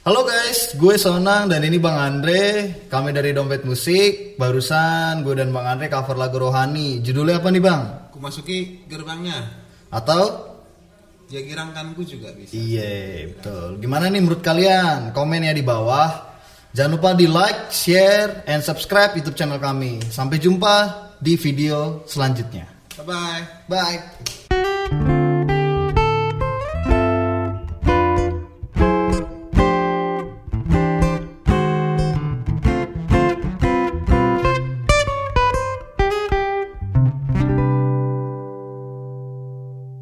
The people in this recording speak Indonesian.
Halo guys, gue Sonang dan ini Bang Andre. Kami dari Dompet Musik. Barusan gue dan Bang Andre cover lagu Rohani. Judulnya apa nih Bang? Ku masuki gerbangnya. Atau? Ya girangkanku juga bisa. Iya, betul. Gimana nih menurut kalian? Komen ya di bawah. Jangan lupa di like, share, and subscribe YouTube channel kami. Sampai jumpa di video selanjutnya. Bye bye. Bye.